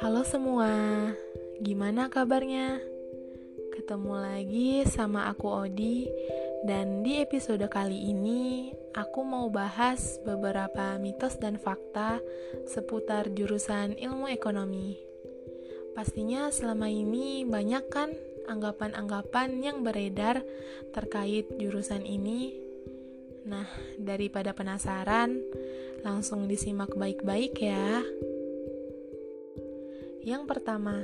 Halo semua, gimana kabarnya? Ketemu lagi sama aku Odi Dan di episode kali ini Aku mau bahas beberapa mitos dan fakta Seputar jurusan ilmu ekonomi Pastinya selama ini banyak kan anggapan-anggapan yang beredar terkait jurusan ini Nah, daripada penasaran, langsung disimak baik-baik ya. Yang pertama,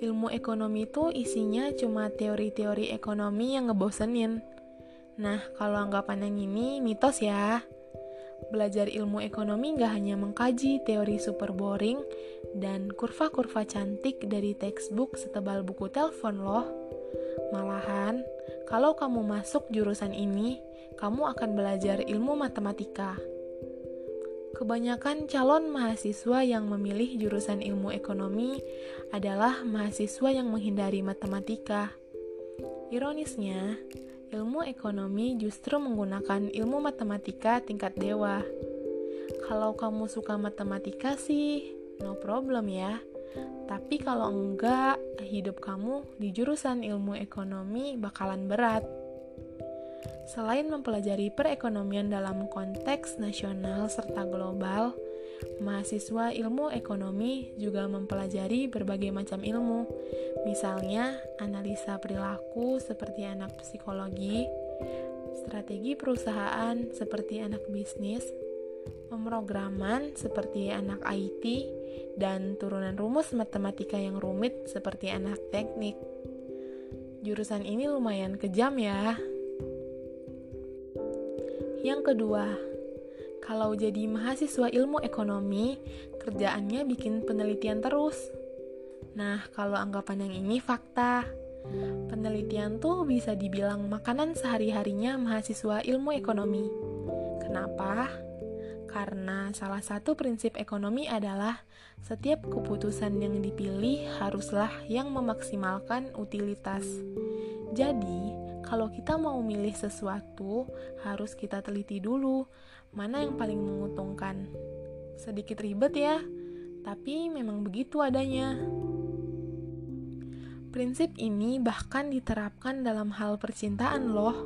ilmu ekonomi itu isinya cuma teori-teori ekonomi yang ngebosenin. Nah, kalau anggapan yang ini mitos ya. Belajar ilmu ekonomi nggak hanya mengkaji teori super boring dan kurva-kurva cantik dari textbook setebal buku telepon loh. Malahan, kalau kamu masuk jurusan ini, kamu akan belajar ilmu matematika. Kebanyakan calon mahasiswa yang memilih jurusan ilmu ekonomi adalah mahasiswa yang menghindari matematika. Ironisnya, ilmu ekonomi justru menggunakan ilmu matematika tingkat dewa. Kalau kamu suka matematika sih, no problem ya. Tapi kalau enggak, hidup kamu di jurusan ilmu ekonomi bakalan berat. Selain mempelajari perekonomian dalam konteks nasional serta global, mahasiswa ilmu ekonomi juga mempelajari berbagai macam ilmu, misalnya analisa perilaku seperti anak psikologi, strategi perusahaan seperti anak bisnis, pemrograman seperti anak IT, dan turunan rumus matematika yang rumit seperti anak teknik. Jurusan ini lumayan kejam ya, yang kedua, kalau jadi mahasiswa ilmu ekonomi, kerjaannya bikin penelitian terus. Nah, kalau anggapan yang ini fakta. Penelitian tuh bisa dibilang makanan sehari-harinya mahasiswa ilmu ekonomi. Kenapa? Karena salah satu prinsip ekonomi adalah setiap keputusan yang dipilih haruslah yang memaksimalkan utilitas. Jadi, kalau kita mau milih sesuatu, harus kita teliti dulu mana yang paling menguntungkan. Sedikit ribet ya, tapi memang begitu adanya. Prinsip ini bahkan diterapkan dalam hal percintaan loh.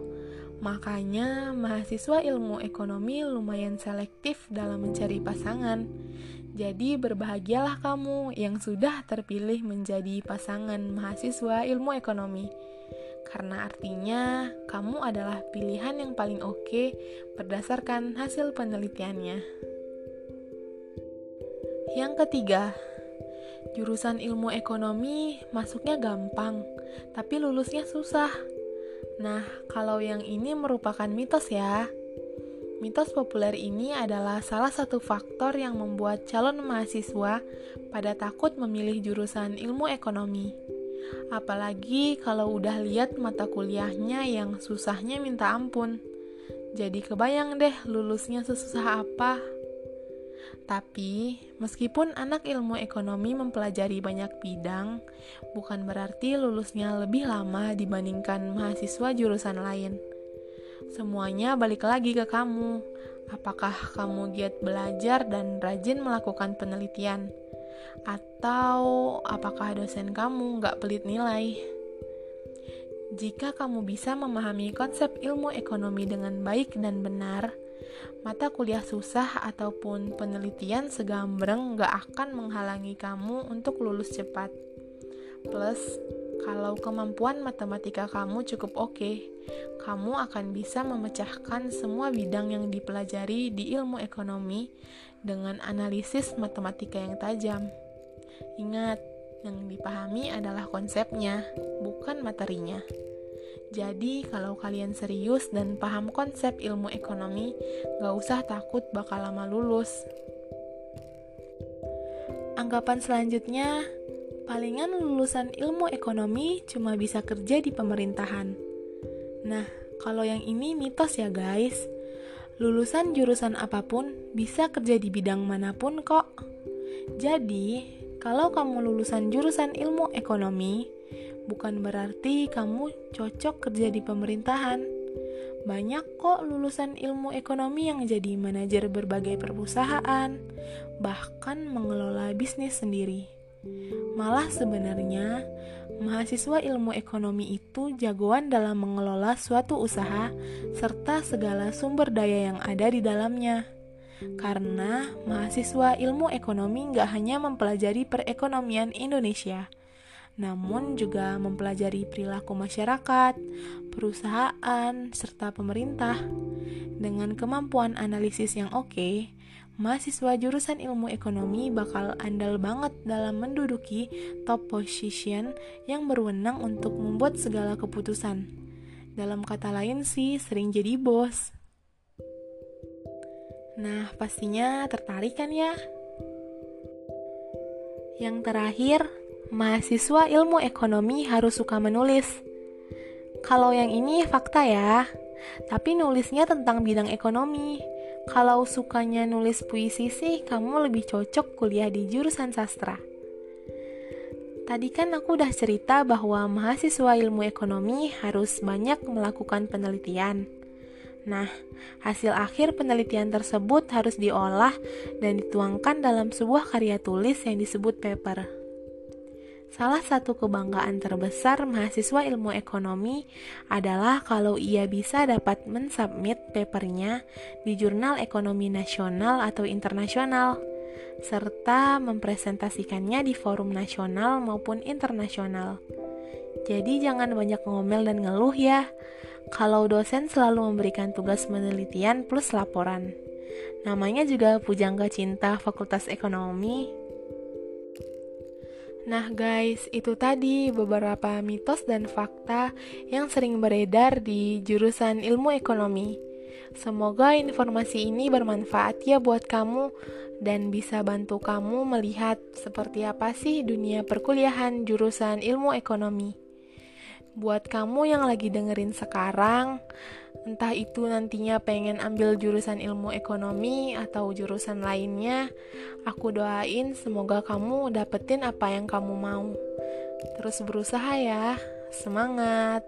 Makanya mahasiswa ilmu ekonomi lumayan selektif dalam mencari pasangan. Jadi berbahagialah kamu yang sudah terpilih menjadi pasangan mahasiswa ilmu ekonomi karena artinya kamu adalah pilihan yang paling oke berdasarkan hasil penelitiannya. Yang ketiga, jurusan ilmu ekonomi masuknya gampang, tapi lulusnya susah. Nah, kalau yang ini merupakan mitos ya. Mitos populer ini adalah salah satu faktor yang membuat calon mahasiswa pada takut memilih jurusan ilmu ekonomi. Apalagi kalau udah lihat mata kuliahnya yang susahnya minta ampun. Jadi kebayang deh lulusnya sesusah apa. Tapi, meskipun anak ilmu ekonomi mempelajari banyak bidang, bukan berarti lulusnya lebih lama dibandingkan mahasiswa jurusan lain. Semuanya balik lagi ke kamu. Apakah kamu giat belajar dan rajin melakukan penelitian? Atau apakah dosen kamu nggak pelit nilai? Jika kamu bisa memahami konsep ilmu ekonomi dengan baik dan benar, mata kuliah susah ataupun penelitian segambreng nggak akan menghalangi kamu untuk lulus cepat. Plus, kalau kemampuan matematika kamu cukup oke, okay, kamu akan bisa memecahkan semua bidang yang dipelajari di ilmu ekonomi dengan analisis matematika yang tajam. Ingat, yang dipahami adalah konsepnya, bukan materinya. Jadi, kalau kalian serius dan paham konsep ilmu ekonomi, gak usah takut bakal lama lulus. Anggapan selanjutnya, palingan lulusan ilmu ekonomi cuma bisa kerja di pemerintahan. Nah, kalau yang ini mitos ya guys. Lulusan jurusan apa pun bisa kerja di bidang mana pun kok. Jadi, kalau kamu lulusan jurusan ilmu ekonomi, bukan berarti kamu cocok kerja di pemerintahan. Banyak kok lulusan ilmu ekonomi yang jadi manajer berbagai perusahaan, bahkan mengelola bisnis sendiri. Malah sebenarnya mahasiswa ilmu ekonomi itu jagoan dalam mengelola suatu usaha serta segala sumber daya yang ada di dalamnya. Karena mahasiswa ilmu ekonomi nggak hanya mempelajari perekonomian Indonesia, namun juga mempelajari perilaku masyarakat, perusahaan, serta pemerintah. Dengan kemampuan analisis yang oke, mahasiswa jurusan ilmu ekonomi bakal andal banget dalam menduduki top position yang berwenang untuk membuat segala keputusan. Dalam kata lain sih, sering jadi bos. Nah, pastinya tertarik kan ya? Yang terakhir, mahasiswa ilmu ekonomi harus suka menulis. Kalau yang ini fakta ya, tapi nulisnya tentang bidang ekonomi kalau sukanya nulis puisi sih, kamu lebih cocok kuliah di jurusan sastra. Tadi kan aku udah cerita bahwa mahasiswa ilmu ekonomi harus banyak melakukan penelitian. Nah, hasil akhir penelitian tersebut harus diolah dan dituangkan dalam sebuah karya tulis yang disebut paper. Salah satu kebanggaan terbesar mahasiswa ilmu ekonomi adalah kalau ia bisa dapat mensubmit papernya di jurnal ekonomi nasional atau internasional, serta mempresentasikannya di forum nasional maupun internasional. Jadi jangan banyak ngomel dan ngeluh ya, kalau dosen selalu memberikan tugas penelitian plus laporan. Namanya juga pujangga cinta Fakultas Ekonomi, Nah, guys, itu tadi beberapa mitos dan fakta yang sering beredar di jurusan ilmu ekonomi. Semoga informasi ini bermanfaat ya buat kamu dan bisa bantu kamu melihat seperti apa sih dunia perkuliahan jurusan ilmu ekonomi. Buat kamu yang lagi dengerin sekarang, entah itu nantinya pengen ambil jurusan ilmu ekonomi atau jurusan lainnya, aku doain semoga kamu dapetin apa yang kamu mau. Terus berusaha ya, semangat!